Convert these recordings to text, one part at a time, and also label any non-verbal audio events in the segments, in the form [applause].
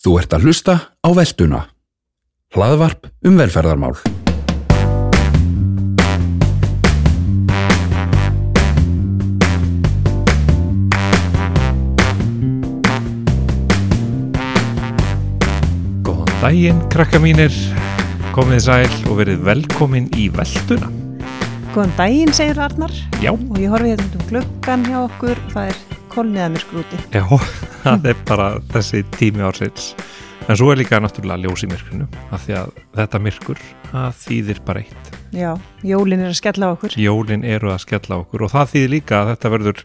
Þú ert að hlusta á velduna. Hlaðvarp um velferðarmál. Góðan daginn, krakka mínir, komið sæl og verið velkomin í velduna. Góðan daginn, segir Arnar Já, og ég horfi hérna um gluggan hjá okkur það er kolniðað mér skrúti. já, [laughs] það er bara þessi tími ársins. En svo er líka náttúrulega ljós í myrkrinu, af því að þetta myrkur, það þýðir bara eitt. Já, jólin er að skella á okkur. Jólin eru að skella á okkur og það þýðir líka að þetta verður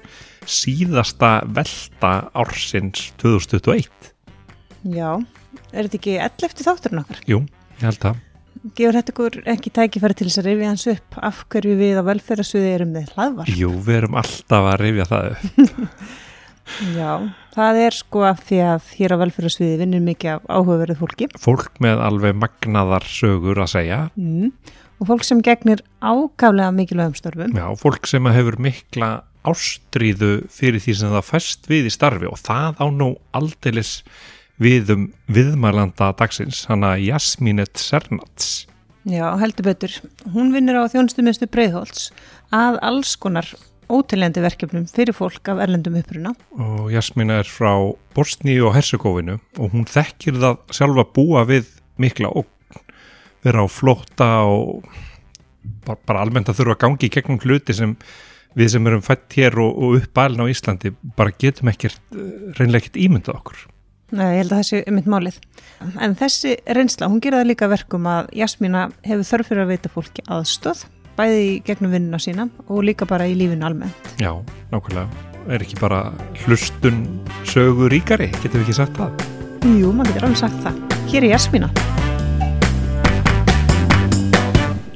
síðasta velta ársins 2021. Já, er þetta ekki 11 þátturinn okkar? Jú, ég held að. Gefur þetta ykkur ekki tækifæri til þess að rifja hans upp af hverju við á velferðarsviði erum með hlaðvar? Jú, við erum alltaf að rifja það upp. [laughs] Já, það er sko af því að hér á velferðarsviði vinnur mikið af áhugaverðu fólki Fólk með alveg magnaðar sögur að segja. mm. og fólk sem gegnir ákaflega mikilvægum störfum. Já, fólk sem hefur mikla ástríðu fyrir því sem það fæst við í starfi og það á nú aldeilis við um viðmælanda dagsins, hana Jasminet Sernats. Já, heldur betur. Hún vinnur á þjónustumistu Breiðholts að alls konar ótiljandi verkefnum fyrir fólk af erlendum uppruna. Og Jasmin er frá Bosni og Hersegófinu og hún þekkir það sjálfa búa við mikla og vera á flótta og bara, bara almennt að þurfa að gangi í gegnum hluti sem við sem erum fætt hér og, og uppalinn á Íslandi bara getum ekkert, eh, reynlega ekkert ímyndað okkur. Nei, ég held að þessi er mitt málið. En þessi reynsla, hún gera það líka verkum að Jasmína hefur þörf fyrir að veita fólki aðstöð, bæði í gegnum vinnuna sína og líka bara í lífinu almennt. Já, nákvæmlega. Er ekki bara hlustun sögu ríkari, getum við ekki sagt það? Jú, maður getur alveg sagt það. Hér er Jasmína.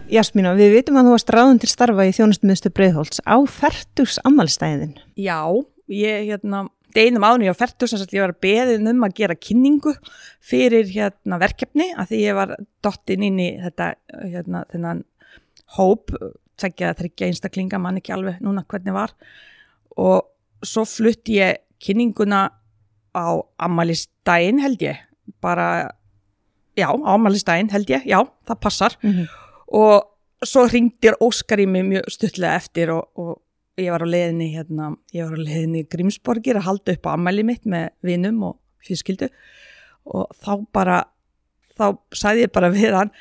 Jasmína, við vitum að þú varst ráðun til starfa í þjónustumistu Breiðholts á færtugs ammælstæðin. Já, ég hérna, deginum áður ég á færtur sem sagt ég var beðin um að gera kynningu fyrir hérna verkefni að því ég var dottin inn í þetta hérna þennan hóp, tveggja að þryggja einstaklinga, mann ekki alveg núna hvernig var. Og svo flutt ég kynninguna á ammælistægin held ég, bara, já, á ammælistægin held ég, já, það passar. Mm -hmm. og svo ringdir Óskar í mig mjög stuttlega eftir og, og ég var á leiðinni hérna, ég var á leiðinni í Grímsborgir að halda upp á ammæli mitt með vinum og fyrskildu og þá bara þá sagði ég bara við hann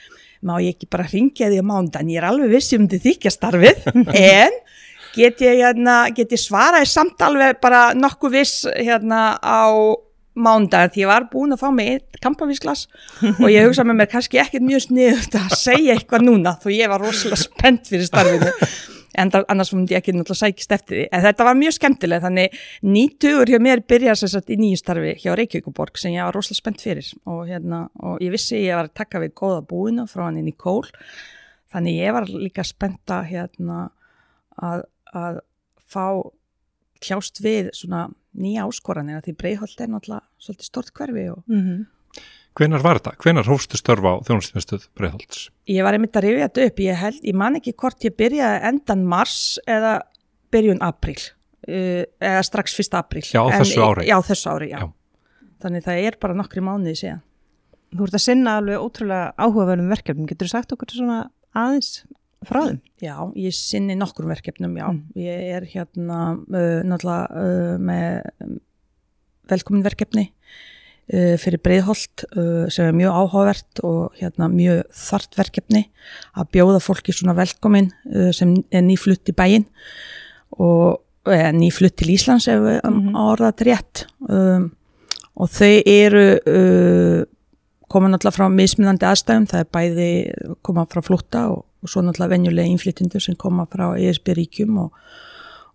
má ég ekki bara ringja því á mándan ég er alveg vissi um þið þykja starfið. [laughs] En get ég, hérna, get ég svaraði samt alveg bara nokkuð viss hérna á mándag því ég var búin að fá mig eitt kampavísglas [laughs] og ég hugsa með mér kannski ekkert mjög sniðut að segja eitthvað núna þó ég var rosalega spennt fyrir starfinu en annars myndi ég ekki náttúrulega sækist eftir því. En þetta var mjög skemmtileg þannig nýtugur hjá mér byrjar sér satt í nýju starfi hjá Reykjavíkuborg sem ég var rosalega spennt fyrir. Og, hérna, og ég vissi ég var að taka við góða búinu frá hann inn í kól. Þannig ég var líka spennt að hérna að, að fá kljást við svona nýja áskoranir að því Breiðholt er náttúrulega svolítið stort hverfi og Mm Hvenar var þetta? Hvenar hófstu störfa á þjónustumistuð Breiðholts? ég var einmitt að rifja þetta upp, ég held, ég man ekki hvort ég byrjaði endan mars eða byrjun apríl uh, eða strax fyrsta apríl. Já, En- þessu ári. Já, þessu ári, já. Já. Þannig það er bara nokkri mánuði síðan. Þú ert að sinna alveg ótrúlega áhugaverðum verkefnum. Getur þú sagt okkur svona aðeins frá þeim? Já, ég sinni nokkrum verkefnum, já. Mm. Ég er hérna uh, náttúrulega uh, með um, velkomin verkefni uh, fyrir Breiðholt uh, sem er mjög áhugavert og hérna mjög þart verkefni að bjóða fólki svona velkomin uh, sem er nýflutt í bæinn og nýflutt til Íslands ef við um, Mhm. orðað rétt um, og þau eru uh, koma náttúrulega frá mismunandi aðstæðum, það er bæði koma frá flótta og, og svo náttúrulega venjulega innflytjendur sem koma frá ESB ríkjum og,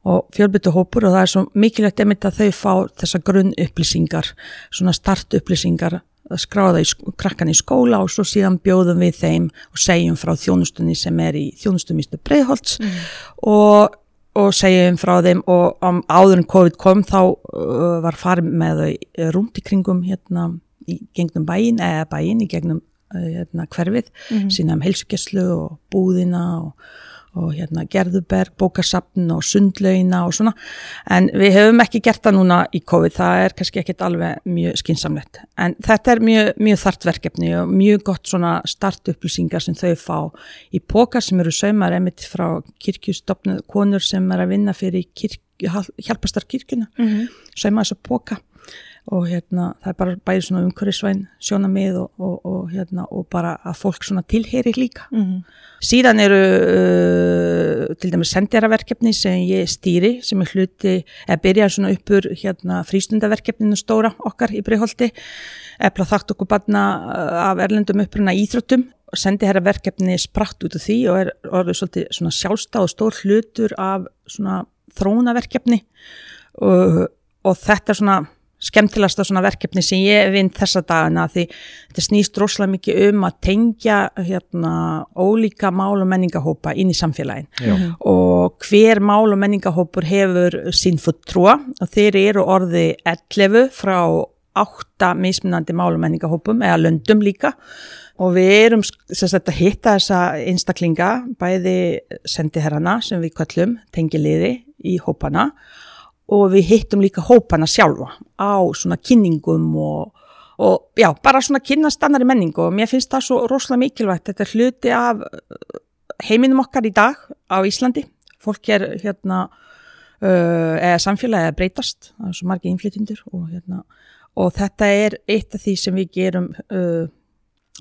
og fjölbyttu hópur og það er svo mikilvægt einmitt að þau fá þessa grunn upplýsingar, svona start upplýsingar að skráða í, krakkan í skóla og svo síðan bjóðum við þeim og segjum frá þjónustunni sem er í þjónustumístu Breiðholts og, og segjum frá þeim og um, áður en COVID kom þá uh, var farið með þau rúmt í kringum hérna í gegnum bæin eða bæin í gegnum uh, hérna, hverfið, Mhm. sína um heilsugeslu og búðina og, og hérna Gerðuberg, bókasapn og sundlauna og svona. En við hefum ekki gert það núna í COVID það er kannski ekkit alveg mjög skinsamlegt en þetta er mjög, mjög þart verkefni og mjög gott svona startupplýsingar sem þau fá í póka sem eru saumar emitt frá kirkjustofnu konur sem er að vinna fyrir kirk, hjálpastar kirkjuna mm -hmm. sauma þessa póka og hérna það er bara bæði svona umhverfisvæn sjónamið og, og, og hérna og bara að fólk svona tilheri líka. Mm -hmm. síðan eru uh, til dæmis sendjaraverkefni sem ég stýri sem er hluti að byrja svona uppur hérna frístundaverkefninu stóra okkar í Breiholti efla þátt okkur barna uh, af erlendum uppruna íþróttum. Sendjaraverkefni spratt út af því og er orðið svolítið svona sjálfstáð og stór hlutur af svona þróunaverkefni og, og þetta er svona skemmtilegasta svona verkefni sem ég vinn þessa dagina því þetta snýst rosalega mikið um að tengja hérna ólíka mál og menningahópa inn í samfélagin Já. og hver mál og menningahópur hefur sín fulltrúa og þeir eru orði 11 frá 8 mismunandi mál og menningahópum eða löndum líka. Og við erum sagt, að hitta þessa einstaklinga bæði sendiherrana sem við kallum tengiliði í hópana og við hittum líka hópana sjálfa á svona kynningum og, og já, bara svona kynnast annari menningu. Og mér finnst það svo rosalega mikilvægt. Þetta er hluti af uh, heiminum okkar í dag á Íslandi. Fólk er hérna uh, eða samfélagi að breytast. Það er svo margi innflytundur og hérna og þetta er eitt af því sem við gerum uh,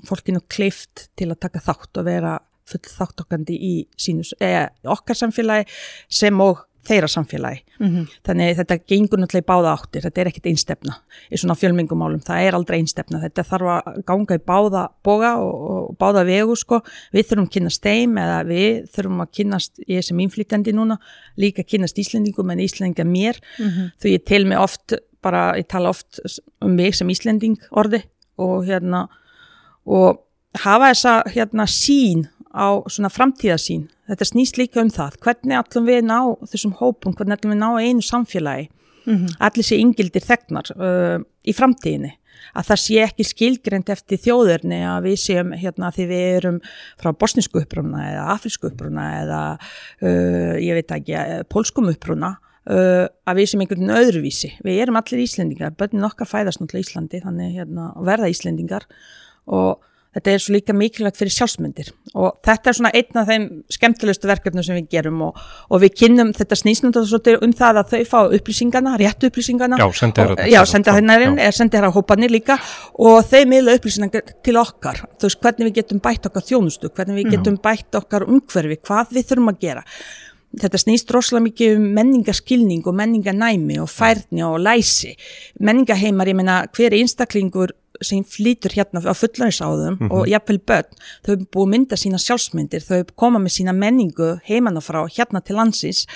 fólkinu kleift til að taka þátt og vera full þáttokandi í sínus, eða okkar samfélagi sem og þeirra samfélagi. Mm -hmm. Þannig þetta gengur náttúrulega í báða áttir, þetta er ekkit einstefna í svona fjölmingumálum, það er aldrei einstefna, þetta þarf að ganga í báða boga og, og báða vegu sko, við þurfum að kynast þeim eða við þurfum að kynast, ég sem inflytjandi núna, líka kynast Íslendingum en Íslendinga mér, mm -hmm. þú ég til mig oft, bara ég tala oft um mig sem Íslending orði og hérna og hafa þessa hérna sín á svona framtíðasín. Þetta snýst líka um það. Hvernig ætlum við ná þessum hópum, hvernig ætlum við ná einu samfélagi, mm -hmm. allir sé yngildir þegnar uh, í framtíðinni. Að það sé ekki skilgrend eftir þjóðurni að við séum hérna því við erum frá bosnisku uppruna eða afrisku uppruna eða uh, ég veit ekki, polskum uppruna. Uh, að við sem einhvern öðruvísi við erum allir Íslendingar, börnin okkar fæðast náttúrulega Íslandi, þannig hérna, verða Íslendingar og þetta er svo líka mikilvægt fyrir sjálfsmyndir og þetta er svona einn af þeim skemmtilegustu verkefnum sem við gerum og, og við kynnum þetta snýsnum um það að þau fá upplýsingarna, réttu upplýsingarna Já, sendiherrarinn er sendiherrarhópanir líka og þau miðla upplýsingar til okkar, þú veist hvernig við getum bætt okkar þjónustu, hvernig við getum bætt okkar umhverfi, hvað við þurfum að gera. Þetta snýst rosalega mikið um menningaskilning og menninganæmi og færni og læsi. Menningaheimar, ég menna, hver einstaklingur sem flýtur hérna á fullarisáðum mm -hmm. og jafnvel börn, þau hefur búið mynda sína sjálfsmyndir, þau hefur komað með sína menningu heimann og frá hérna til landsins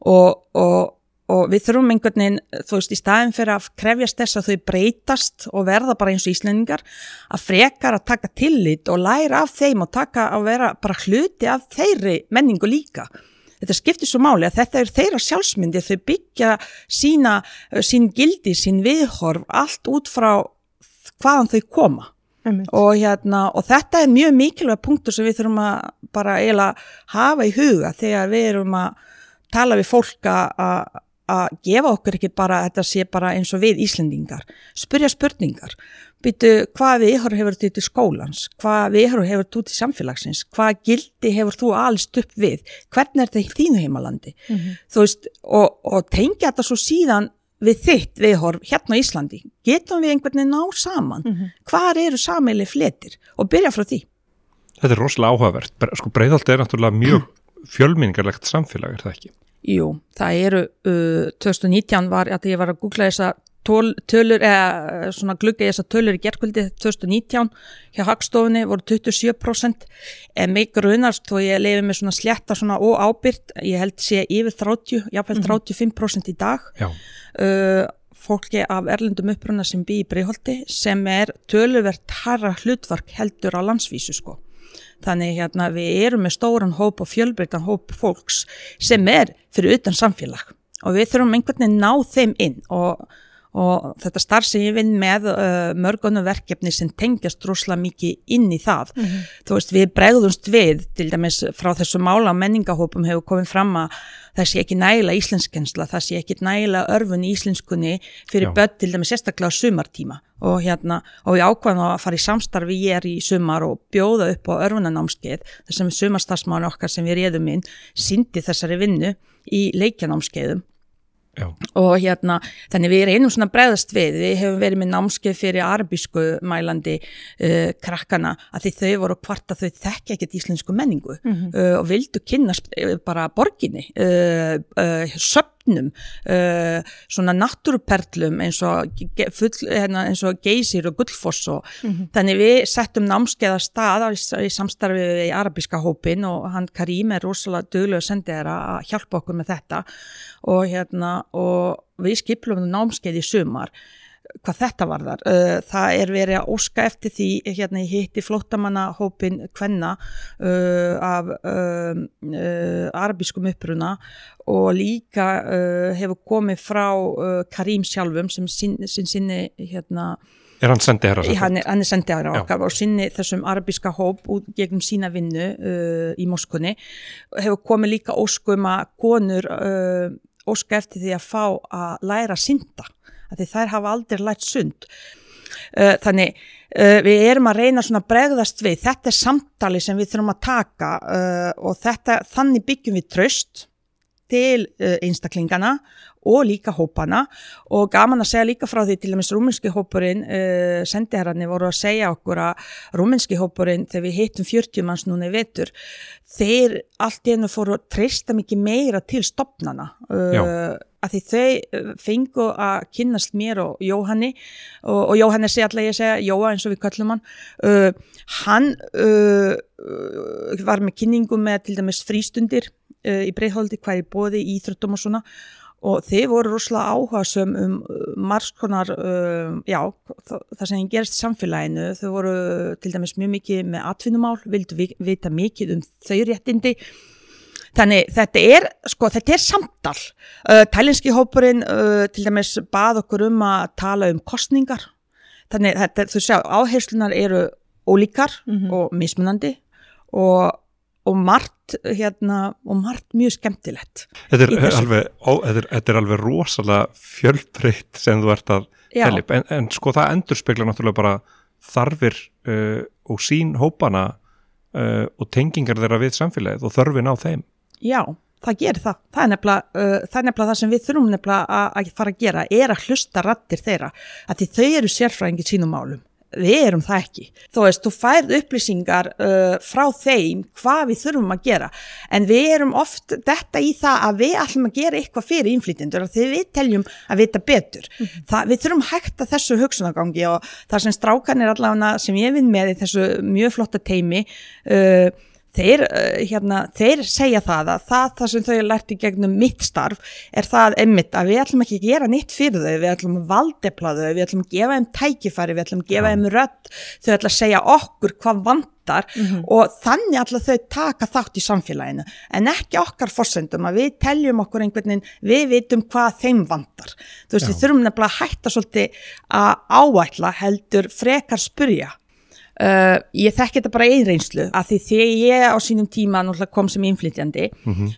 og, og, og við þurfum einhvern veginn, þú veist, í staðin fyrir að krefjast þess að þau breytast og verða bara eins og íslendingar, að frekar að taka tillit og læra af þeim og taka að vera bara hluti af þeirri menningu líka þetta skiptir svo máli að þetta er þeirra sjálfsmyndi þau byggja sína, sín gildi, sín viðhorf allt út frá hvaðan þau koma. Og, hérna, og þetta er mjög mikilvæg punktur sem við þurfum að bara eiginlega hafa í huga þegar við erum að tala við fólk að að gefa okkur ekki bara þetta sé bara eins og við Íslendingar. Spurja spurningar. Byrju hvað viðhör hefur þú til skólans? Hvað viðhör hefur þú til samfélagsins? Hvað gildi hefur þú alist upp við? Hvernig er þetta í þínu heimalandi? Mm -hmm. veist og, og tengja þetta svo síðan við þitt viðhorf hérna á Íslandi? Getum við einhvern veginn ná saman? Mm -hmm. hvar eru sammeili fletir? Og byrja frá því. Þetta er rosalega áhugavert. Sko Breiðalt er náttúrulega mjög [clears throat] fjölmingarlegt samfélag, er það ekki? Jú, það eru uh, 2019 var að ég var að googla þessa tölur, eða svona glugga þess að tölur í gerðkvöldi 2019 hjá Hagstofunni voru 27% en mig grunast og ég lefi með svona sletta svona óábyrt, ég held sé yfir 30, jáfnveil 35% í dag. Uh, fólki af erlendum uppruna sem bý í Breiholti sem er töluvert harra hlutvark heldur á landsvísu sko. Þannig hérna við erum með stóran hóp og fjölbreytan hóp fólks sem er fyrir utan samfélag. Og við þurfum einhvern veginn ná þeim inn og og þetta starf sem ég vinn með uh, mörgunum verkefni sem tengjast rosalega mikið inn í það. Þú veist við bregðumst við til dæmis frá þessu mála menningahópum hefur komið fram að það sé ekki nægilega íslenskensla, það sé ekki nægilega örfun í íslenskunni fyrir Já. börn til dæmis sérstaklega sumartíma. Og hérna, og ég ákvæðan að fara í samstarfi ég er í sumar og bjóða upp á örfunanámskeið, þessum sumarstarfsmáðan okkar sem við réðum inn, síndi þessari vinnu í leikjanámskeiðum Já, og hérna, þannig við reynum svona bregðast við, við hefum verið með námskeið fyrir arabísku mælandi uh, krakkana að því þau voru hvart að þau þekki ekkert íslensku menningu uh, og vildu kynnast uh, bara borginni, uh, uh, söpnum, uh, svona náttúruperlum eins og, full, hérna, eins og geysir og gullfoss og þannig við settum námskeið að stað í, í samstarfi við arabíska hópin og hann Karim er rosalega duglega sendið að hjálpa okkur með þetta og hérna og við skiplum námskeið í sumar hvað þetta varðar. Uh, það er verið að óska eftir því, hérna ég hitti flóttamanna hópin Kvenna uh, af um, uh, arabískum uppruna og líka uh, hefur komið frá uh, Karim sjálfum sem sin, sin sinni hérna er hann sendið herra Í- hann er, hann er sendið aðra Já. okkar og sinni þessum arabíska hóp út gegnum sína vinnu uh, í Moskunni hefur komið líka óskum að konur uh, óska eftir því að fá að læra synda að þær hafa aldrei lært sund. Uh, þannig uh, við erum að reyna svona bregðast við. Þetta er samtali sem við þurfum að taka uh, og þetta, þannig byggjum við tröst til einstaklingana og líka hópana. Og gaman að segja líka frá því til dæmis rúmenski hópurinn uh, sendiherrarnir voru að segja okkur að rúmenski hópurinn þegar við hittum 40 manns núna í vetur þeir allt í einu fóru að treysta mikið meira til stopnana uh, að því þau uh, fengu að kynnast mér og Jóhanni og, og Jóhanni sé alltaf ég segja Jóa eins og við köllum hann. Uh, hann uh, var með kynningu með til dæmis frístundir uh, í breyðholdi hvað er bóði í íþróttum og svona. Og þeir voru rosalega áhugasum um margs konar, já, það, sem gerist í samfélaginu, þau voru til dæmis mjög mikið með atvinnumál, vildu vi- vita mikið um þau réttindi, Þannig þetta er, sko, þetta er samtal. Uh, Tælinski hópurinn uh, til dæmis bað okkur um að tala um kostningar. Þannig þetta, þú sjá, áherslunar eru ólíkar og mismunandi og, og margt, hérna, og margt mjög skemmtilegt. Þetta er, þessu. alveg, ó, þetta, er, þetta er alveg rosalega fjölbreytt sem þú ert að telja en, en sko það endur spekla náttúrulega bara þarfir uh, og sín hópana uh, og tengingar þeirra við samfélagið og þörfin á þeim Já, það gerir það. Það er nefnilega, uh, það, er nefnilega það sem við þurfum nefnilega að, að fara að gera, er að hlusta rattir þeirra, því þau eru sérfræðingi sínum málum. Við erum það ekki. Þú veist, þú færð upplýsingar uh, frá þeim hvað við þurfum að gera, en við erum oft þetta í það að við ætlum að gera eitthvað fyrir innflytjendur og því við teljum að vita betur. það, við þurfum hægt að þessu hugsunagangi og það sem strákan er allavega sem ég vinn með í þessu mjög flotta teimi uh, þeir, uh, hérna, þeir segja það að það, það sem þau er lært í gegnum mitt starf er það einmitt að við ætlum ekki að gera nýtt fyrir þau, við ætlum að valdepla þau, við ætlum að gefa þeim tækifæri, við ætlum að gefa þeim rödd, þau ætlum að segja okkur hvað vantar og þannig ætlum þau taka þátt í samfélaginu en ekki okkar forsendum að við teljum okkur einhvern veginn, við vitum hvað þeim vantar. Þú veist, Já. við þurfum nefnilega að hætta svolítið að áætla heldur frekar spurja Uh, ég þekki þetta bara einn reynslu að því þegar ég á sínum tíma kom sem innflytjandi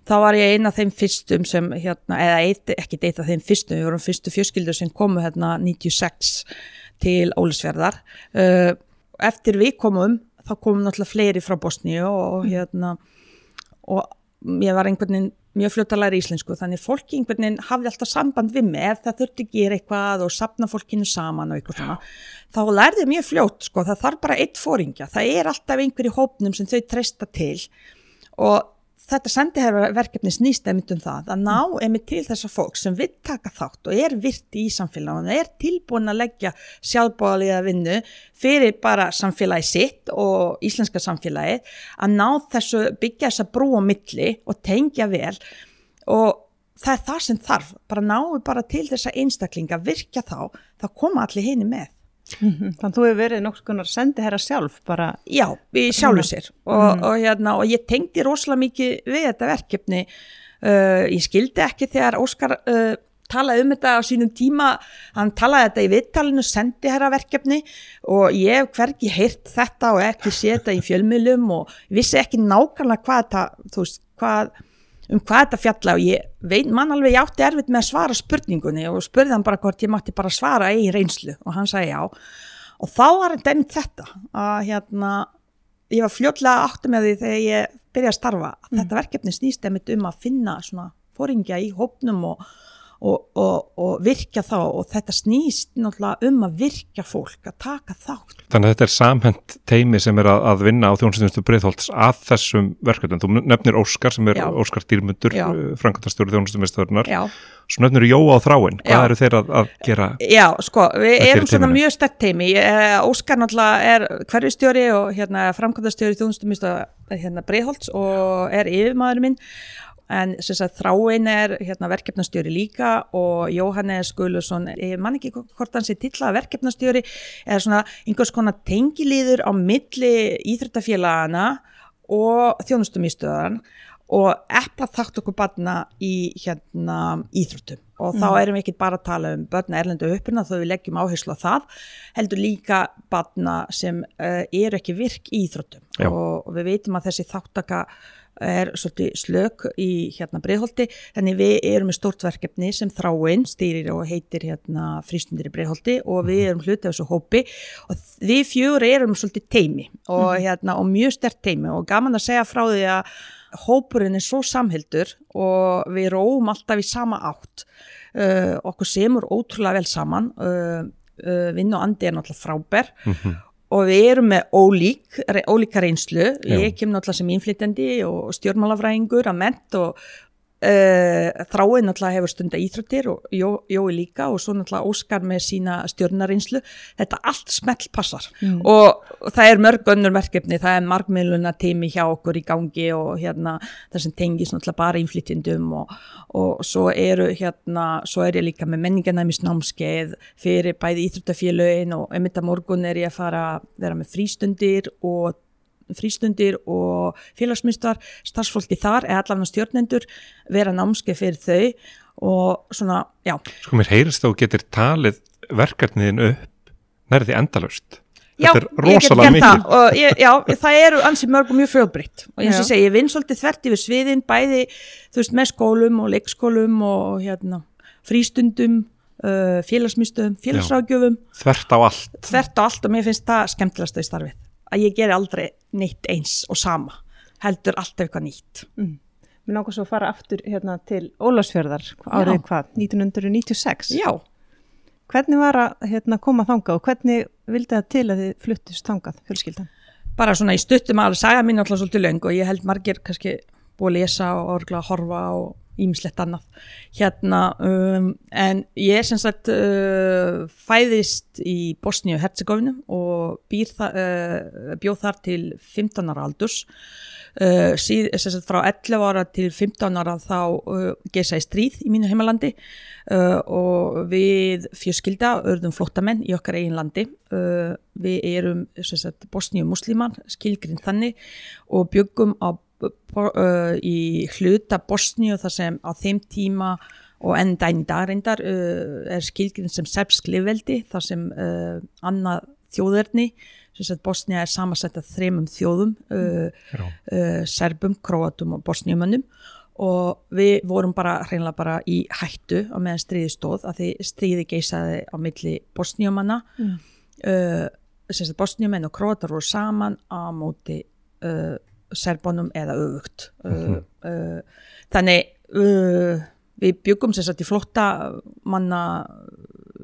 þá var ég einn af þeim fyrstum sem hérna, eða ekki eitt af þeim fyrstum við vorum fyrstu fjörskildur sem komu hérna 96 til Ólisverðar uh, eftir við komum þá komum náttúrulega fleiri frá Bosníu og hérna og ég var einhvern veginn mjög fljótt að læra íslensku. Þannig fólki einhvern veginn hafði alltaf samband við mig. Ef það þurfti að gera eitthvað og sapna fólkinu saman og eitthvað svona þá lærði mjög fljótt sko. Það þarf bara eitt fóringja það er alltaf einhver í hópnum sem þau treysta til. Og þetta sendiherverkefni snýst einmitt um það að ná einmitt til þessa fólk sem vill taka þátt og er virti í samfélaginu er tilbúin að leggja sjálfbóðaliða vinnu fyrir bara samfélagi sitt og íslenska samfélagi að ná þessu byggja þessa brú á milli og tengja vel. Og það er það sem þarf bara náu bara til þessa einstaklinga virkja þá, þá koma allir henni með Þannig að þú hefur verið nokkuð skonar sendi herra sjálf bara. Já, í sjálfu sér. Og, og, hérna, og ég tengdi rosalega mikið við þetta verkefni. Uh, ég skildi ekki þegar Óskar uh, talaði um þetta á sínum tíma, hann talaði þetta í viðtalinu, sendi herra verkefni. Og ég hef hvergi heyrt þetta og ekki séð þetta í fjölmiðlum og vissi ekki nákvæmlega hvað þetta, þú veist, hvað, um hvað þetta fjalla og ég veit, mann alveg ég átti erfitt með að svara spurningunni og spurði hann bara hvort ég mátti bara svara eigin reynslu og hann sagði já. Og þá var þetta einmitt þetta að hérna, ég var fljótlega átti með því þegar ég byrjaði að starfa, að þetta verkefni snýst einmitt um að finna svona fóringja í hópnum og og, og, og virkja þá og þetta snýst náttúrulega um að virkja fólk að taka þátt. Þannig að þetta er samhend teimi sem er að, að vinna á þjónustunstu breyðholts að þessum verkefnum. Þú nefnir Óskar sem er Já. Óskar Dýrmundur, uh, frangatastjóri þjónustumestöðurnar. Svo nefnir Jóa á þráinn. Hvað Já. eru þeir að, að gera? Já, sko, við erum svona mjög stert teimi. Eh, Óskar náttúrulega er hverjustjóri og hérna, frangatastjóri þjónustumestöður hérna, breyðholts og er yfirmaður minn en sagt, þráin er hérna, verkefnastjóri líka og Jóhannes Guðlusson, ég man ekki hvort hann sé til að verkefnastjóri er svona einhvers konar tengilíður á milli íþrættafélagana og þjónustumístöðan og epla þátt okkur barna í hérna íþróttum. Og mm. þá erum við ekki bara að tala um börna erlendu uppurna þó við leggjum áherslu á það heldur líka barna sem uh, eru ekki virk í íþróttum. Og, og við veitum að þessi þáttaka er svolítið slök í hérna Breiðholti, þannig við erum með stórt verkefni sem þráinn stýrir og heitir hérna frístundir í Breiðholti og við mhm. erum hlutið þessu hópi og við fjögur erum svolítið teimi og, mhm. hérna, og mjög stert teimi og gaman að segja frá því að hópurinn er svo samhildur og við róum alltaf í sama átt uh, okkur semur ótrúlega vel saman uh, uh, vinn og andi er náttúrulega frábær mm -hmm og við erum með ólík, ólíka reynslu, ég kem náttúrulega sem innflytjandi og stjórnmálafræðingur að ment og Uh, þráin náttúrulega hefur stunda íþröttir og Jó, Jói líka og svo náttúrulega Óskar með sína stjórnarinslu þetta allt smelt passar. Mm. og, það er mörg önnur verkefni. Það er margmiðluna tími hjá okkur í gangi og hérna það sem tengis náttúrulega bara innflytjendum og, og svo eru hérna svo er ég líka með menningarnæmis námskeið fyrir bæði íþröttafélögin og einmitt að morgun er ég að fara að vera með frístundir og frístundir og félagsmyndstar starfsfólki þar eða allavega stjórnendur vera námskeið fyrir þau og svona, já. Sko mér heyrist þá getur talið verkefniðin upp nærði endalust. Já, Þetta er rosalega mikið. Það. Ég, já, það eru ansið mörg og mjög frjóðbrytt og eins og ég segi, ég vinn svolítið þvert yfir sviðin bæði, þú veist, með skólum og leikskólum og hérna frístundum, uh, félagsmyndstöðum, félagsrákjöfum. Þvert á allt. Þvert á allt og mér finnst það skemmtilegast í starfið að ég ger aldrei neitt eins og sama heldur alltaf eitthvað nýtt mm. Mér svo að fara aftur hérna, til Ólásfjörðar árið hvað, 1996 Já Hvernig var að hérna, koma þangað og hvernig vildi það til að þið fluttist þangað fjölskyldan? Bara svona í stuttum að saga mín alltaf svolítið löng og ég held margir kannski búið að lesa og orgla að horfa og ímislegt annað. Hérna um, en ég er sem sagt uh, fæðist í Bosníu og Herzegovinu og þa uh, bjóð þar til 15 ára aldurs. Uh, síð, sagt, frá 11 ára til 15 ára þá uh, gesa ég stríð í mínu heimalandi uh, og við fjörskilda örðum flottamenn í okkar eigin landi. Uh, við erum Bosníu muslimar skilgrinn þannig og byggum á í hluta Bosníu þar sem á þeim tíma og enn dæn í dag reyndar uh, er skilgrinn sem serbsk livveldi þar sem uh, annað þjóðverðni Bosnia er samansett af þremum þjóðum serbum, króatum og bosníumönnum. Og við vorum bara hreinlega bara í hættu á meðan stríði stóð að því stríði geysaði á milli bosníumanna. Mm. uh, bosníumenn og króatar voru saman á móti uh, serbónum eða öfugt. Uh -huh. uh, þannig uh, við byggum sér satt í flotta manna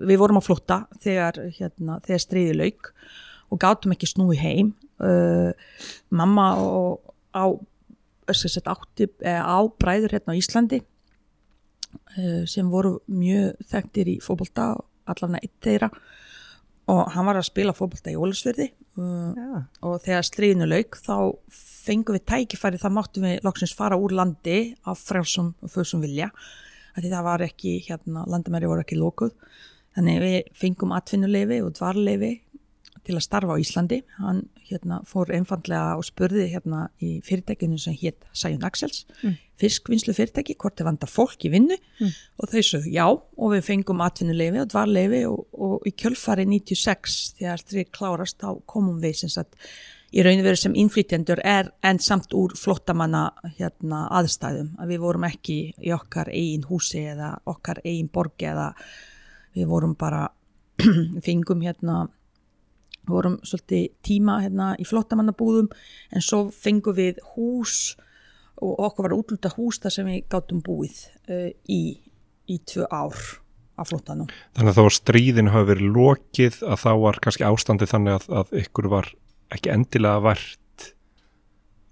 við vorum á flotta þegar, hérna, þegar stríði lauk og gátum ekki snúi heim. Mamma og á sagt, átti, á bræður hérna á Íslandi sem voru mjög þekktir í fókbólta allavega eitt þeirra. Og hann var að spila fókbólta í Ólusverði ja. og þegar stríðinu lauk þá fengum við tækifæri það máttum við loksins fara úr landi af frjálsum og föðsum vilja því það var ekki, hérna, landamæri voru ekki lókuð þannig við fengum atvinnuleifi og dvarleifi til að starfa á Íslandi. Hann hérna, fór einfallega og spurði hérna í fyrirtækinu sem hétt Sæjun Axels, mm. fiskvinnslu fyrirtæki, hvort þið vandar fólk í vinnu mm. og þau sögðu já og við fengum atvinnuleifi og dvarleifi og, og í kjölfari 96 þegar þrið klárast þá komum við sem sagt í raun og veru sem innflytjendur er en samt úr flottamanna hérna, aðstæðum að við vorum ekki í okkar eigin húsi eða okkar eigin borgi eða við vorum bara [clears throat] fengum hérna vorum svolítið tíma hérna í flottamannabúðum en svo fengum við hús og okkur var útluta hús þar sem við gáttum búið uh, í, í tvö ár af flottanum. Þannig að þá stríðin hafi verið lokið að þá var kannski ástandi þannig að, að ykkur var ekki endilega vært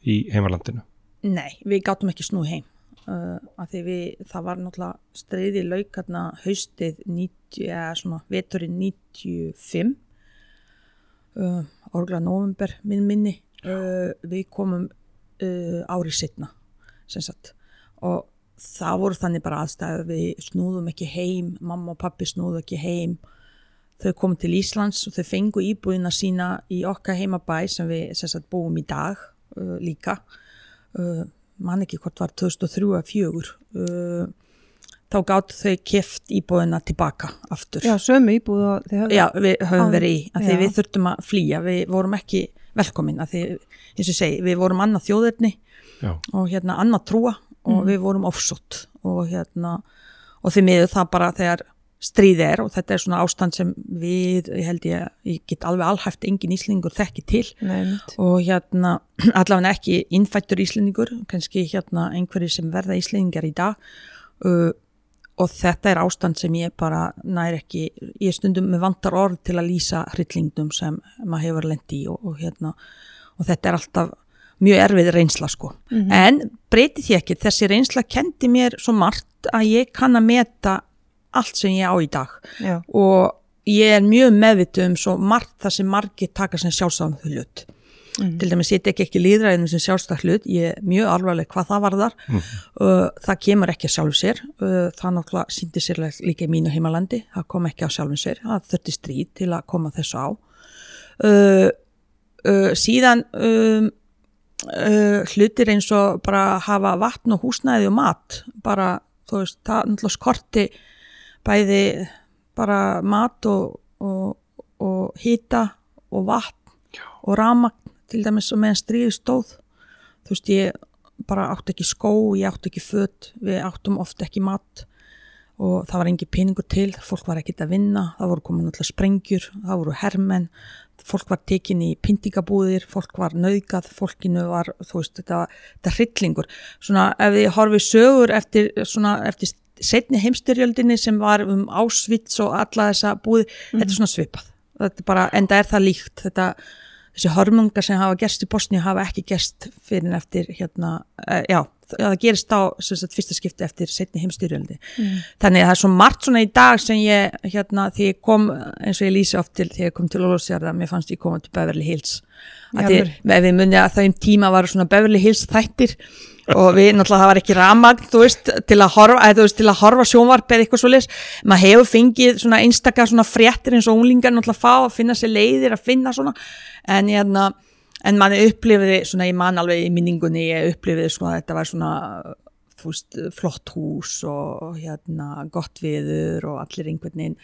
í heimalandinu? Nei, við gáttum ekki snú heim uh, að því við, það var náttúrulega streiði laukarna haustið 90, eða svona veturinn 95 uh, orgla november minn minni uh, við komum uh, árið setna og það voru þannig bara aðstæðu við snúðum ekki heim, mamma og pappi snúðu ekki heim. Þau komum til Íslands og þau fengu íbúðina sína í okkar heimabæ sem við sagt, búum í dag uh, líka. Uh, man ekki hvort var 2003 að fjögur. Uh, þá gátt þau keft íbúðina tilbaka aftur Já, sömu íbúðu Já, við höfum verið í að því við þurftum að flýja við vorum ekki velkomin að því, eins og segi, við vorum annað þjóðurni Já. og hérna annað trúa og mm. við vorum offsott og hérna og því miður það bara þegar stríð er og þetta er svona ástand sem við, ég held ég, ég get alveg alhæft engin íslendingur þekki til Neimt. og hérna [clears throat] allavega ekki innfættur íslendingur, kannski hérna einhverju sem verða íslendingar í dag uh, og þetta er ástand sem ég bara nær ekki, ég stundum með vantar orð til að lýsa hryllingdum sem maður hefur lendi í og, og hérna og þetta er alltaf mjög erfið reynsla sko, mm -hmm. en breyti því ekki, þessi reynsla kendi mér svo margt að ég kann að meta allt sem ég á í dag Já. og ég er mjög meðvitu um svo margt það sem margir taka sem sjálfsagum hlut mm. til dæmis ég tek ekki líðræðinu sem sjálfstæð hlut ég er mjög alvarleg hvað það varðar. Mm. það kemur ekki að sjálfu sér. Uh, það náttúrulega síndi sér líka í mínu heimalandi, það kom ekki á sjálfum sér. Það þurfti stríð til að koma þessu á. Uh, síðan um, hlutir eins og bara hafa vatn og húsnæði og mat bara þú veist, það náttúrulega skorti bæði bara mat og, og, og hýta og vatn og ramagn til dæmis og meðan stríði stóð þú veist ég bara átti ekki skó ég átti ekki född, við áttum ofta ekki mat og það var engi peningur til, fólk var ekkit að vinna það voru komin alltaf sprengjur, það voru hermenn fólk var tekin í pyntingabúðir fólk var nauðgat, fólkinu var þú veist, þetta, þetta hryllingur svona ef þið horfið sögur eftir, svona, eftir setni heimstyrjöldinni sem var um Ásvits og alla þessa búið, mm -hmm. þetta er svona svipað þetta er bara, enda er það líkt þetta, þessi hormungar sem hafa gerst í Bosni hafa ekki gerst fyrir eftir hérna, uh, já, það gerist á sagt, fyrsta skipti eftir setni heimstyrjöldi mm. þannig að það er svo margt svona í dag sem ég, hérna, því ég kom eins og ég lýsi oft til, þegar ég kom til Ólúsjárða mér fannst ég koma til Beverly Hills. Að því, ef við munið að það um tíma var svona Beverly Hills þættir og við náttúrulega það var ekki ramagn þú veist til að horfa, horfa sjónvarp eða eitthvað svolítið, maður hefur fengið svona einstakar svona fréttir eins og unglingar náttúrulega fá að finna sér leiðir að finna svona. En ég hérna en maður upplifiði svona í mann alveg í minningunni ég upplifiði svona að þetta var svona veist, flott hús og hérna gott viður og allir einhvern veginn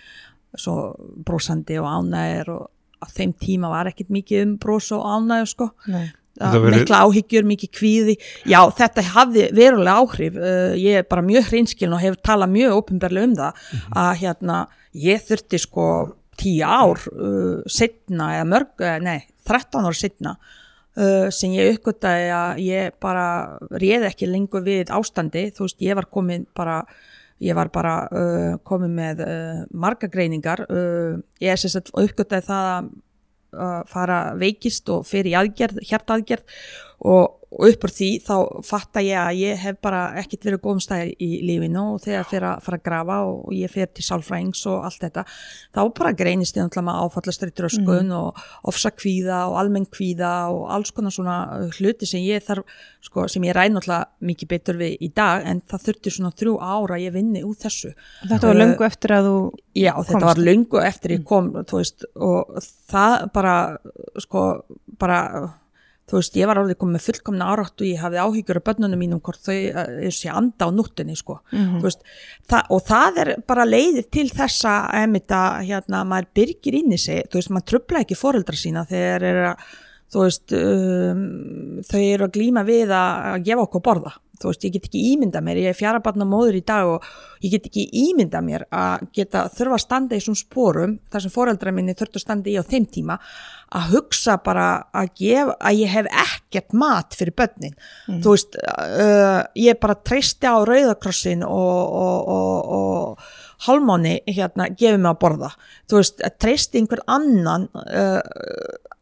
svo brósandi og ánægir og á þeim tíma var ekkert mikið um brós og ánægir sko. Nei Veri... mikla áhyggjur, mikið kvíði. Já, þetta hafði verulega áhrif. Uh, ég er bara mjög hreinskilin og hefur talað mjög ópenbarlega um það mm -hmm. að hérna, ég þurfti sko tíu ár uh, setna eða mörg, uh, nei, 13 ár setna uh, sem ég uppgöttaði að ég bara réði ekki lengur við ástandi, þú veist, ég var komin bara ég var bara uh, komin með uh, marga greiningar. Ég er sérstaklega uppgöttaði það að fara veikist og fer í aðgerð, hjartaðgerð og, og upp úr því þá fatta ég að ég hef bara ekkert verið góðum stæðir í lífinu og þegar fyrir að fara að grafa og ég fyrir til sálfræðings og allt þetta þá bara greinist ég náttúrulega með áfallastrættur og skun mm. og ofsakvíða og almenn kvíða og alls konar svona hluti sem ég þarf, sko, sem ég ræði náttúrulega mikið betur við í dag en það þurfti svona þrjú ára að ég vinni úr þessu. Þetta var löngu eftir að þú Já, þetta var löngu eftir ég kom, þú veist, þú veist, ég var alveg komið með fullkomna áráttu ég hafði áhyggjur af börnunum mínum hvort þau er sér anda á núttinni sko. mm -hmm. veist, það, og það er bara leiðið til þessa emita, hérna, maður byrgir inn í sig, þú veist, maður tröfla ekki foreldra sína þegar er að þú veist, um, þau eru að glýma við að gefa okkur borða þú veist, ég get ekki ímynda mér, ég er fjarabarna móður í dag og ég get ekki ímynda mér að geta þurfa að standa í svon spórum þar sem foreldra minni þurft að standa í á þeim tíma að hugsa bara að, gefa, að ég hef ekkert mat fyrir börnin mm. þú veist uh, ég bara treysti á rauðakrossin og, og, og, og halmáni hérna gefið mig að borða. Þú veist, treysti einhver annan uh,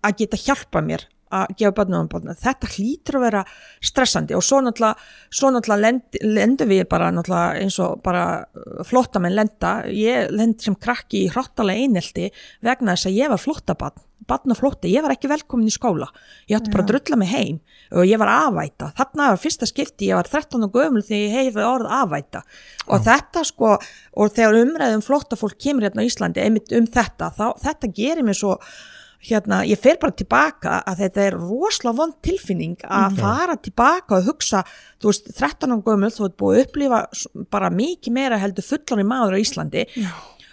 að geta hjálpa mér að gefa börnum um börnum, þetta hlýtur að vera stressandi og svo náttúrulega, svo náttúrulega lend, lendu við bara eins og bara flottamenn lenda, ég lend sem krakki í hróttalega einelti vegna þess að ég var flottabann batna flótti, ég var ekki velkomin í skóla. Ég ætti bara að drulla mig heim og ég var aðvæta, þarna var fyrsta skipti ég var 13 og gömul þegar ég heiði orð aðvæta. Og Já. þetta sko og þegar umræðum flotta fólk kemur hérna á Íslandi einmitt um þetta, þá, þetta gerir mér svo hérna, ég fer bara tilbaka að þetta er rosalega vond tilfinning að fara tilbaka og hugsa þú veist, 13 og gömul, þú ert búið að upplifa bara mikið meira heldur fullan í maður á Íslandi. Já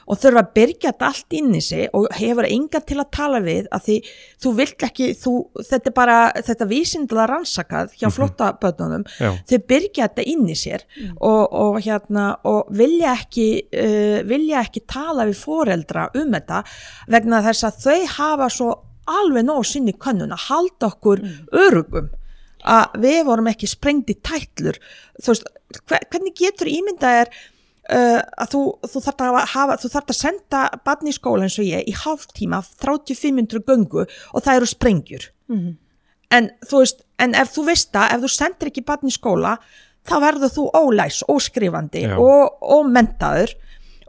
og þurfa að byrja þetta allt inn í sig og hefur enga til að tala við að því þú vilt ekki, þú, þetta er bara þetta vísindilega rannsakað hjá mhm. flottaböðnunum, mm -hmm. þau byrja þetta inn í sér mm. og, og hérna og vilja ekki uh, vilja ekki tala við foreldra um þetta vegna þess að þau hafa svo alveg nóg sinni kannun að halda okkur mm. örugum að við vorum ekki sprengt í tætlur þú veist, hvernig getur ímyndað er Uh, að þú, þú þarf að hafa, þú þarf að senda barni í skóla eins og ég í hálf tíma 3500 göngu og það eru sprengjur. Mm -hmm. en þú veist, en ef þú veist að ef þú sendir ekki barni í skóla þá verður þú ólæs, óskrifandi og, og mentaður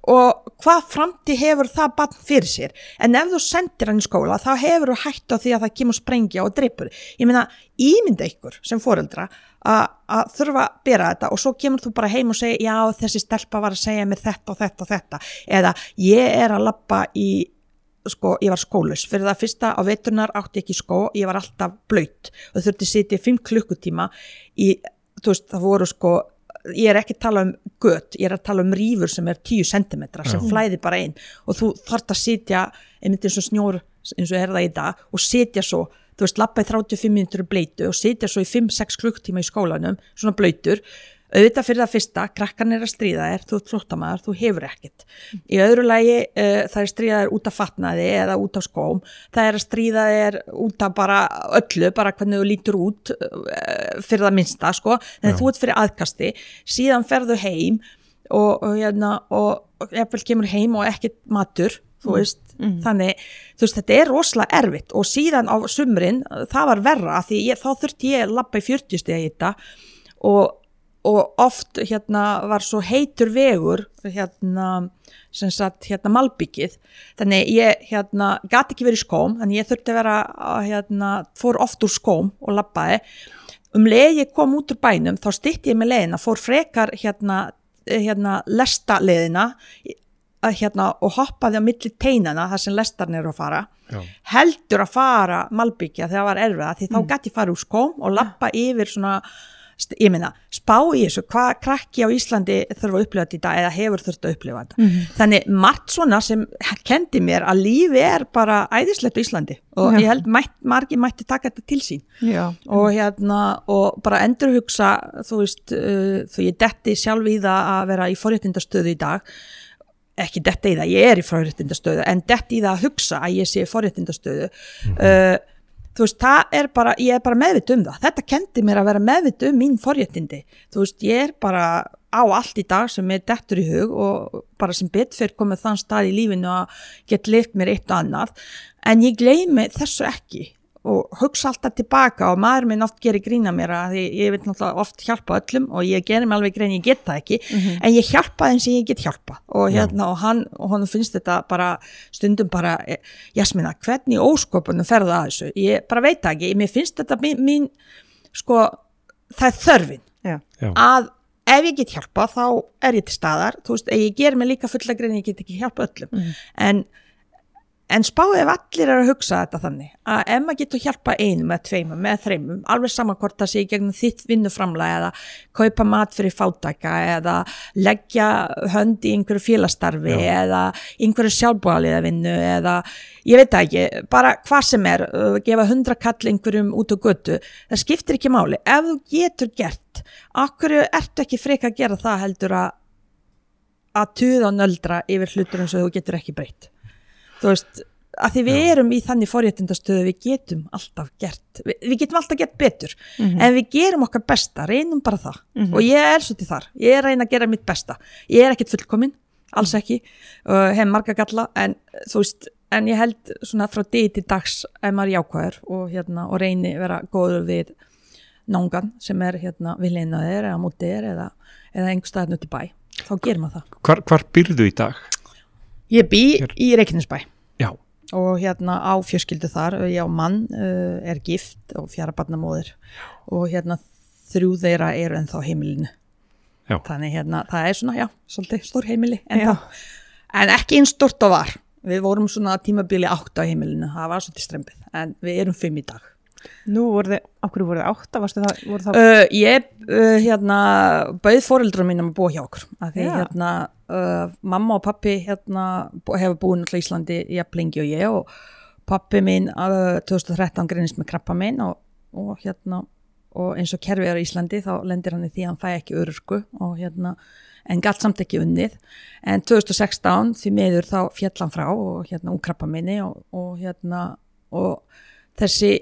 og hvað framtíð hefur það barn fyrir sér, en ef þú sendir hann í skóla þá hefur þú hægt á því að það kemur sprengja og dreipur, ég meina ímynda ykkur sem foreldra að þurfa að bera þetta og svo kemur þú bara heim og segja já þessi stelpa var að segja mér þetta og þetta og þetta. Eða ég er að lappa í sko ég var skólus fyrir það fyrsta á veturnar átti ekki skó ég var alltaf blöyt og þurfti að sitja 5 klukkutíma í þú veist það voru sko ég er ekki að tala um gött, ég er að tala um rýfur sem er 10 cm sem flæði bara inn. Og þú þart að sitja einmitt eins og snjór eins og er það í dag og sitja svo þú veist, lappa í 35 minnur bleitu og sitja svo í 5-6 klukktíma í skólanum, svona blöytur auðvitað fyrir það fyrsta, krakkan er að stríða þér þú ert flottamæðar, þú hefur ekkert. Í öðru lagi, uh, það er stríða þér út af fatnaði eða út af skóm. Það er að stríða þér út af bara öllu, bara hvernig þú lítur út uh, fyrir það minsta, sko. En þú ert fyrir aðkasti, síðan ferðu heim og, og, hérna, og, eftir kemur heim og ekkert matur þú mm. veist, mm. þannig þú veist, þetta er rosalega erfitt og síðan á sumrin, það var verra því ég, þá þurfti ég lappa í 40 steg og oft hérna var svo heitur vegur hérna sem sagt hérna malbyggið þannig ég hérna gæti ekki verið í skóm þannig ég þurfti að vera hérna fór oft úr skóm og lappaði um leið ég kom út úr bænum þá stitti ég með leiðina, fór frekar hérna hérna lesta leiðina að hérna og hoppaði á milli teinana þar sem lestarn eru að fara Já. heldur að fara malbyggja þegar það var erfiða því mm. þá gæti fara úr skóm og lappa yfir svona ég meina, spá í þessu, hvað krakki á Íslandi þurfa að upplifa þetta eða hefur þurft að upplifa þetta. Mm -hmm. Þannig margt svona sem kendi mér að lífi er bara æðislegt á Íslandi og ég held mætt, margi mætti taka þetta til sín Já. og hérna og bara endurhugsa, þú veist uh, þú ég detti sjálf í það að vera í forréttindastöðu í dag ekki detta í það, ég er í forréttindastöðu en detta í það að hugsa að ég sé forréttindastöðu -hmm. uh, þú veist, það er bara, ég er bara meðvitt um það. Þetta kendi mér að vera meðvitt um mín forréttindi, þú veist, ég er bara á allt í dag sem er dettur í hug og bara sem betfyrr komið þann stað í lífinu að geta leikt mér eitt og annað. En ég gleymi þessu ekki og hugsa alltaf tilbaka og maður minn oft gerir grína mér að ég, ég vil náttúrulega oft hjálpa öllum og ég gerir mig alveg grein, ég get það ekki en ég hjálpa þeim sem ég get hjálpa og hérna og hann, og hann finnst þetta bara stundum bara, eh, Jasmina hvernig óskopunum ferða að þessu? Ég bara veit það ekki, mér finnst þetta mín, mín sko, það er þörfin. Já. Að ef ég get hjálpa þá er ég til staðar. Þú veist, ég ger mig líka fulla grein ég get ekki hjálpa öllum. En, en spáðið ef allir er að hugsa þetta þannig að ef maður getur hjálpa einum með tveimum, með þreimum, alveg sama hvort það sé gegnum þitt vinnuframlega eða kaupa mat fyrir fátæka eða leggja hönd í einhverju félastarfi eða einhverju sjálfbúaliða vinnu eða ég veit ekki, bara hvað sem er gefa hundra kall einhverjum út á götu það skiptir ekki máli, ef þú getur gert, akkur ertu ekki freka að gera það heldur að að tuða og nöldra yfir hlutur eins og þú getur ekki breytt þú veist, að því við erum í þannig forréttindastöðu við getum alltaf gert við, við getum alltaf gert betur en við gerum okkar besta, reynum bara það. Og ég er svo til þar, ég er að reyna að gera mitt besta, ég er ekkit fullkomin alls ekki, uh, hef marga galla en þú veist, en ég held svona frá degi til dags ef maður er jákvæður og, hérna, og reyni vera góður við nángan sem er hérna við leinaðir eða mútið eða, eða einhver staðin út í bæ, þá gerir maður það. Hvar, hvar byrðu í dag? Ég bý Hér. í Reykjanesbæ. Já, og hérna á fjörskildu þar ég á mann uh, er gift og fjara barnamóðir. Og hérna þrjú þeirra eru ennþá heimilinu. Já. þannig hérna það er svona, já, svolítið stór heimili ennþá, en ekki einn stort og var. Við vorum svona tímabili átt á heimilinu, það var svolítið strempið en við erum fimm í dag. Nú voru þið, okkur voru þið átta, varstu það, voru það Uh, ég, uh, hérna, bauð fóreldrum mínum að búa hjá okkur. Að því Já. hérna, uh, mamma og pappi hérna, hefur búin alltaf í Íslandi jafn lengi og ég og pappi minn uh, 2013 greinist með krabba minn og, og hérna og eins og kerfi er á Íslandi þá lendir hann í því að hann fæ ekki örurku og hérna en galt samt ekki unnið. En 2016 því miður þá fjall hann frá og hérna úr krabba minni og, og hérna og þessi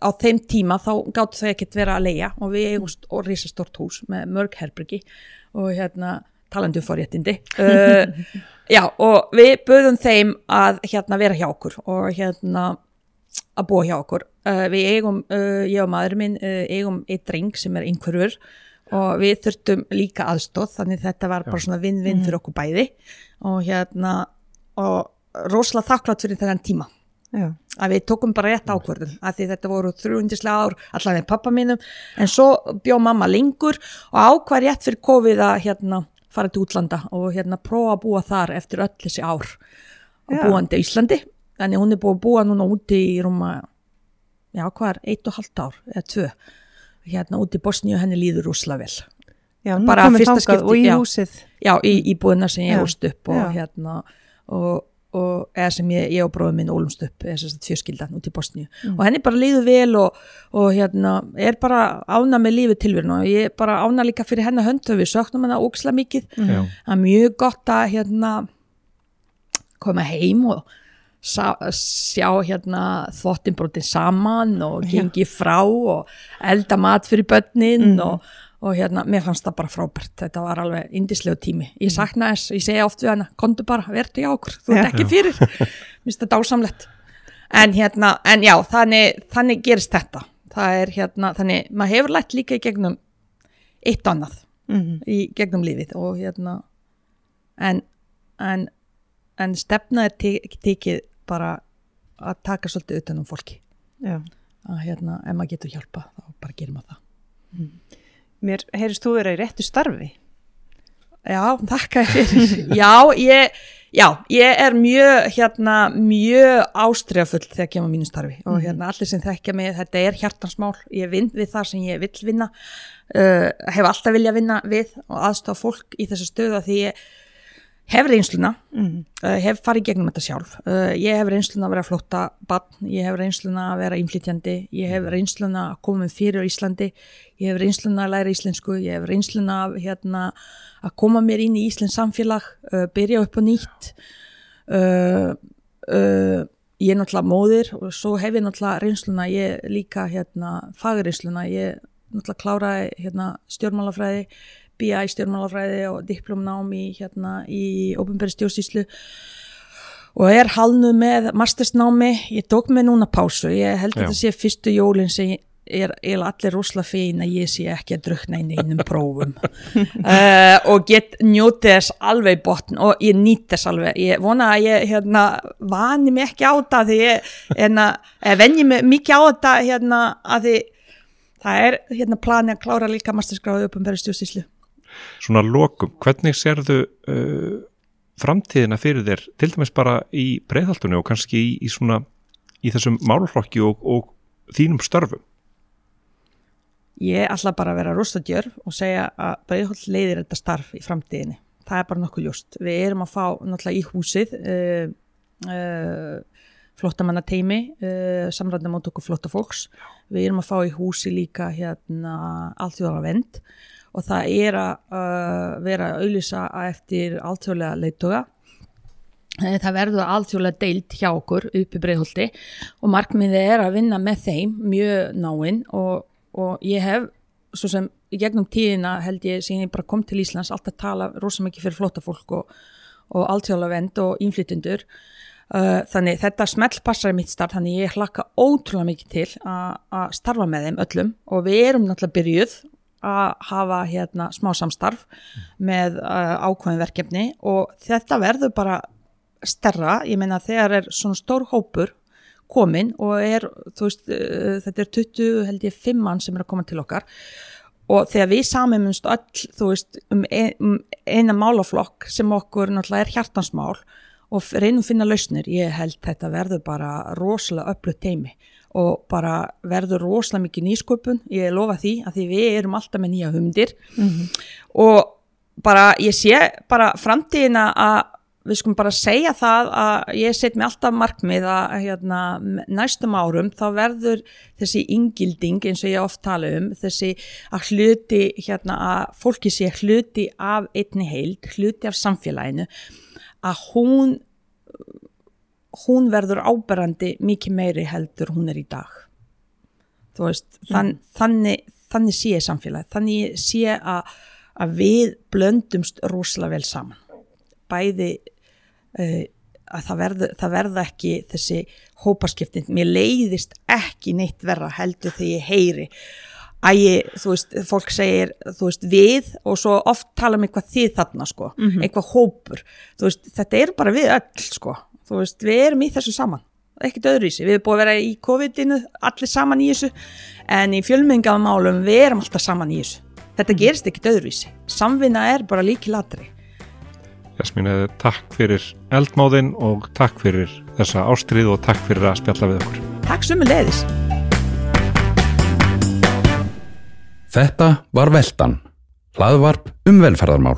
á þeim tíma þá gáttu þau ekkert vera að leia og við eigum st- og risa stort hús með mörg herbyrgi og hérna talandi um forréttindi. Uh, já og við böðum þeim að hérna vera hjá okkur og hérna að búa hjá okkur. Uh, við eigum, uh, ég og maður minn uh, eigum eitt dreng sem er einhverfur og við þurftum líka aðstóð þannig þetta var bara svona vinn-vinn fyrir okkur bæði. Og hérna og rosalega þakklátt fyrir þennan tíma. Já, að við tókum bara rétt ákvörðun að því þetta voru þrjúindislega ár allavega með pappa mínum. En svo bjó mamma lengur og ákvað rétt fyrir COVID að hérna fara til útlanda og hérna prófa að búa þar eftir öll þessi ár og Já. búandi í Íslandi þannig hún er búið að búa núna úti í rúma já hvað er, eitt og halvt ár eða tvö hérna úti í Bosníu henni líður úsla vel já Bara fyrsta skipti, og í já. húsið já, í, í búðina sem ég Já. ólst upp og Já. hérna og, og eða sem ég, ég og bróðum minn ólumst upp eða sem sagt fjörskildan út í Bosníu. Mm. og henni bara líður vel og, og hérna er bara ána með lífið tilverun og ég er bara ána líka fyrir hennar hönd og við söknum hennar óksla mikið. Já, það er mjög gott að hérna koma heim og sá, sjá hérna þvottinbrotin saman og gengi frá og elda mat fyrir börnin og, og hérna, mér fannst það bara frábært. Þetta var alveg indislegu tími. Ég sakna þess, ég segja oft við hana, komdu bara verðu hjá okkur, þú ert ekki fyrir. [laughs] Mér finnst þetta dásamlegt. En hérna, en já, þannig, þannig gerist þetta. Það er hérna, þannig, maður hefur lætt líka í gegnum eitt annað Mhm. í gegnum lífið. Og hérna en, en, en stefna er tekið bara að taka svolítið utan um fólki Já, að hérna, ef maður getur hjálpa þá bara gerir maður það mér heyrist þú vera í réttu starfi? Já, þakka þér. Fyrir. [laughs] Já, ég, já, ég er mjög, hérna, mjög ástriðafull þegar kemur mínu starfi. Og hérna allir sem þekkja mig, þetta er hjartansmál, ég vinn við það sem ég vill vinna, uh, hef alltaf vilja vinna við og aðstofa fólk í þessu stöðu að því ég hef reynsluna, mm. uh, hef farið gegnum þetta sjálf, uh, ég hef reynsluna að vera flótta barn, ég hef reynsluna að vera innflytjandi, ég hef reynsluna að koma fyrir Íslandi, ég hef reynsluna að læra íslensku, ég hef reynsluna að, hérna, að koma mér inn í Íslands samfélag, uh, byrja upp á nýtt, uh, uh, ég er náttúrulega móðir og svo hef ég náttúrulega reynsluna, ég líka hérna, fagreynsluna, ég náttúrulega kláraði hérna, stjórnmálafræði, BI stjórnmálafræði og diplomnám í, hérna, í ópenbæri stjórnsýslu. Og er halnu með mastersnámi, ég tók mig núna pásu, ég held að þetta sé fyrstu jólin sem ég er, er allir rosalega fein að ég sé ekki að drukna í neinum [laughs] prófum. Uh, og get njótið þess alveg botn og ég nýtt þess alveg. Ég vona að ég hérna, vani mig ekki á þetta því ég hérna, venji mig mikið á þetta hérna, að því það er hérna plani að klára líka masterskráðu upp verið stjórnstíslu Svona lokum, hvernig sérðu uh, framtíðina fyrir þér til dæmis bara í breyðhaltunni og kannski í, í svona í þessum málflokki og, og þínum störfum Ég ætla bara að vera rústadjör og segja að Breiðholt leiðir þetta starf í framtíðinni. Það er bara nokkuð ljóst. Við erum að fá náttúrulega í húsið uh, uh, flottamanna teimi, uh, samræðna mót okkur flotta fólks. Við erum að fá í húsi líka hérna allþjóðara vend og það er að uh, vera að auðlýsa eftir allþjóðlega leittoga. Eh, Það verður alþjóðlega deilt hjá okkur upp í Breiðholti. Og markmiðið er að vinna með þeim mjög náinn. Og, og ég hef svo sem í gegnum tíðina held ég síðan ég bara kom til Íslands alltaf tala rosa mikið fyrir flóta fólk og, og alþjóðlega vend og innflytundur uh, þannig þetta smelt passar í mitt starf þannig ég hlakka ótrúlega mikið til að starfa með þeim öllum. Og við erum náttúrulega byrjuð að hafa hérna smá samstarf með uh, ákveðin verkefni og þetta verður bara stærra, ég meina þegar er svona stór hópur komin og er, veist, uh, þetta er 20 held ég 5 mann sem er að koma til okkar og þegar við samumumst öll, veist, um, ein, um eina málaflokk sem okkur náttúrulega er hjartansmál og reynum finna lausnir, ég held þetta verður bara rosalega öflugt teimi og bara verður rosalega mikið nýsköpun, ég lofa því að því við erum alltaf með nýja humdir og bara ég sé bara framtíðina að við skulum bara segja það að ég set mér alltaf markmið að hérna, næstum árum þá verður þessi ingilding eins og ég oft tala um þessi að hluti hérna að fólki sé hluti af einni heild, hluti af samfélaginu að hún hún verður áberandi mikið meiri heldur hún er í dag. Veist, þann, þannig, þannig sé ég samfélagi, þannig sé að, að við blöndumst rosalega vel saman. Bæði uh, að það verða, það verða ekki þessi hópaskiptin, mér leiðist ekki neitt verra heldur þegar ég heyri að ég, þú veist, fólk segir þú veist, við og svo oft tala um eitthvað þið þarna, sko, eitthvað hópur. Þú veist, þetta er bara við öll, sko þú veist, við erum í þessu saman. Ekkert öðru í sig, við erum búið að vera í COVID-inu allir saman í þessu en í fjölmengafmálum við erum alltaf saman í þessu. Þetta gerist ekkert öðru í sig samvinna er bara líkilatri Jasmín, eh, takk fyrir eldmáðin og takk fyrir þessa ástrið og takk fyrir að spjalla við okkur. Takk sömu leiðis Þetta var Veltan, hlaðvarp um velferðarmál.